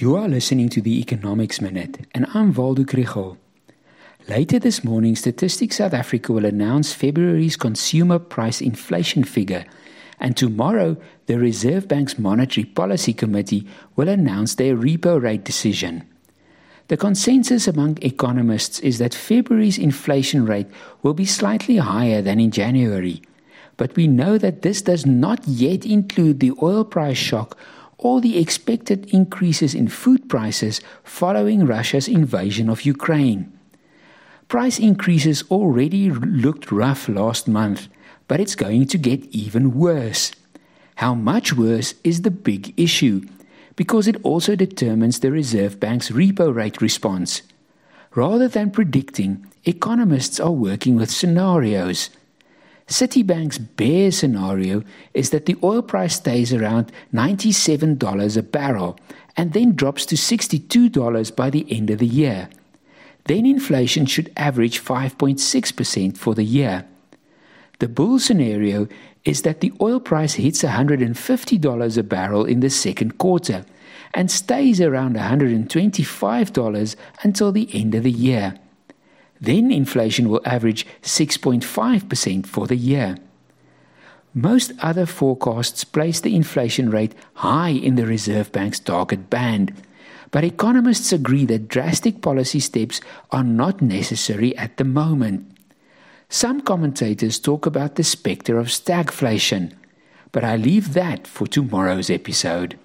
You are listening to the Economics Minute, and I'm Waldo Krugell. Later this morning, Statistics South Africa will announce February's consumer price inflation figure, and tomorrow, the Reserve Bank's Monetary Policy Committee will announce their repo rate decision. The consensus among economists is that February's inflation rate will be slightly higher than in January, but we know that this does not yet include the oil price shock or the expected increases in food prices following Russia's invasion of Ukraine. Price increases already looked rough last month, but it's going to get even worse. How much worse is the big issue, because it also determines the Reserve Bank's repo rate response. Rather than predicting, economists are working with scenarios. Citibank's bear scenario is that the oil price stays around $97 a barrel and then drops to $62 by the end of the year. Then inflation should average 5.6% for the year. The bull scenario is that the oil price hits $150 a barrel in the second quarter and stays around $125 until the end of the year. Then inflation will average 6.5% for the year. Most other forecasts place the inflation rate high in the Reserve Bank's target band, but economists agree that drastic policy steps are not necessary at the moment. Some commentators talk about the specter of stagflation, but I leave that for tomorrow's episode.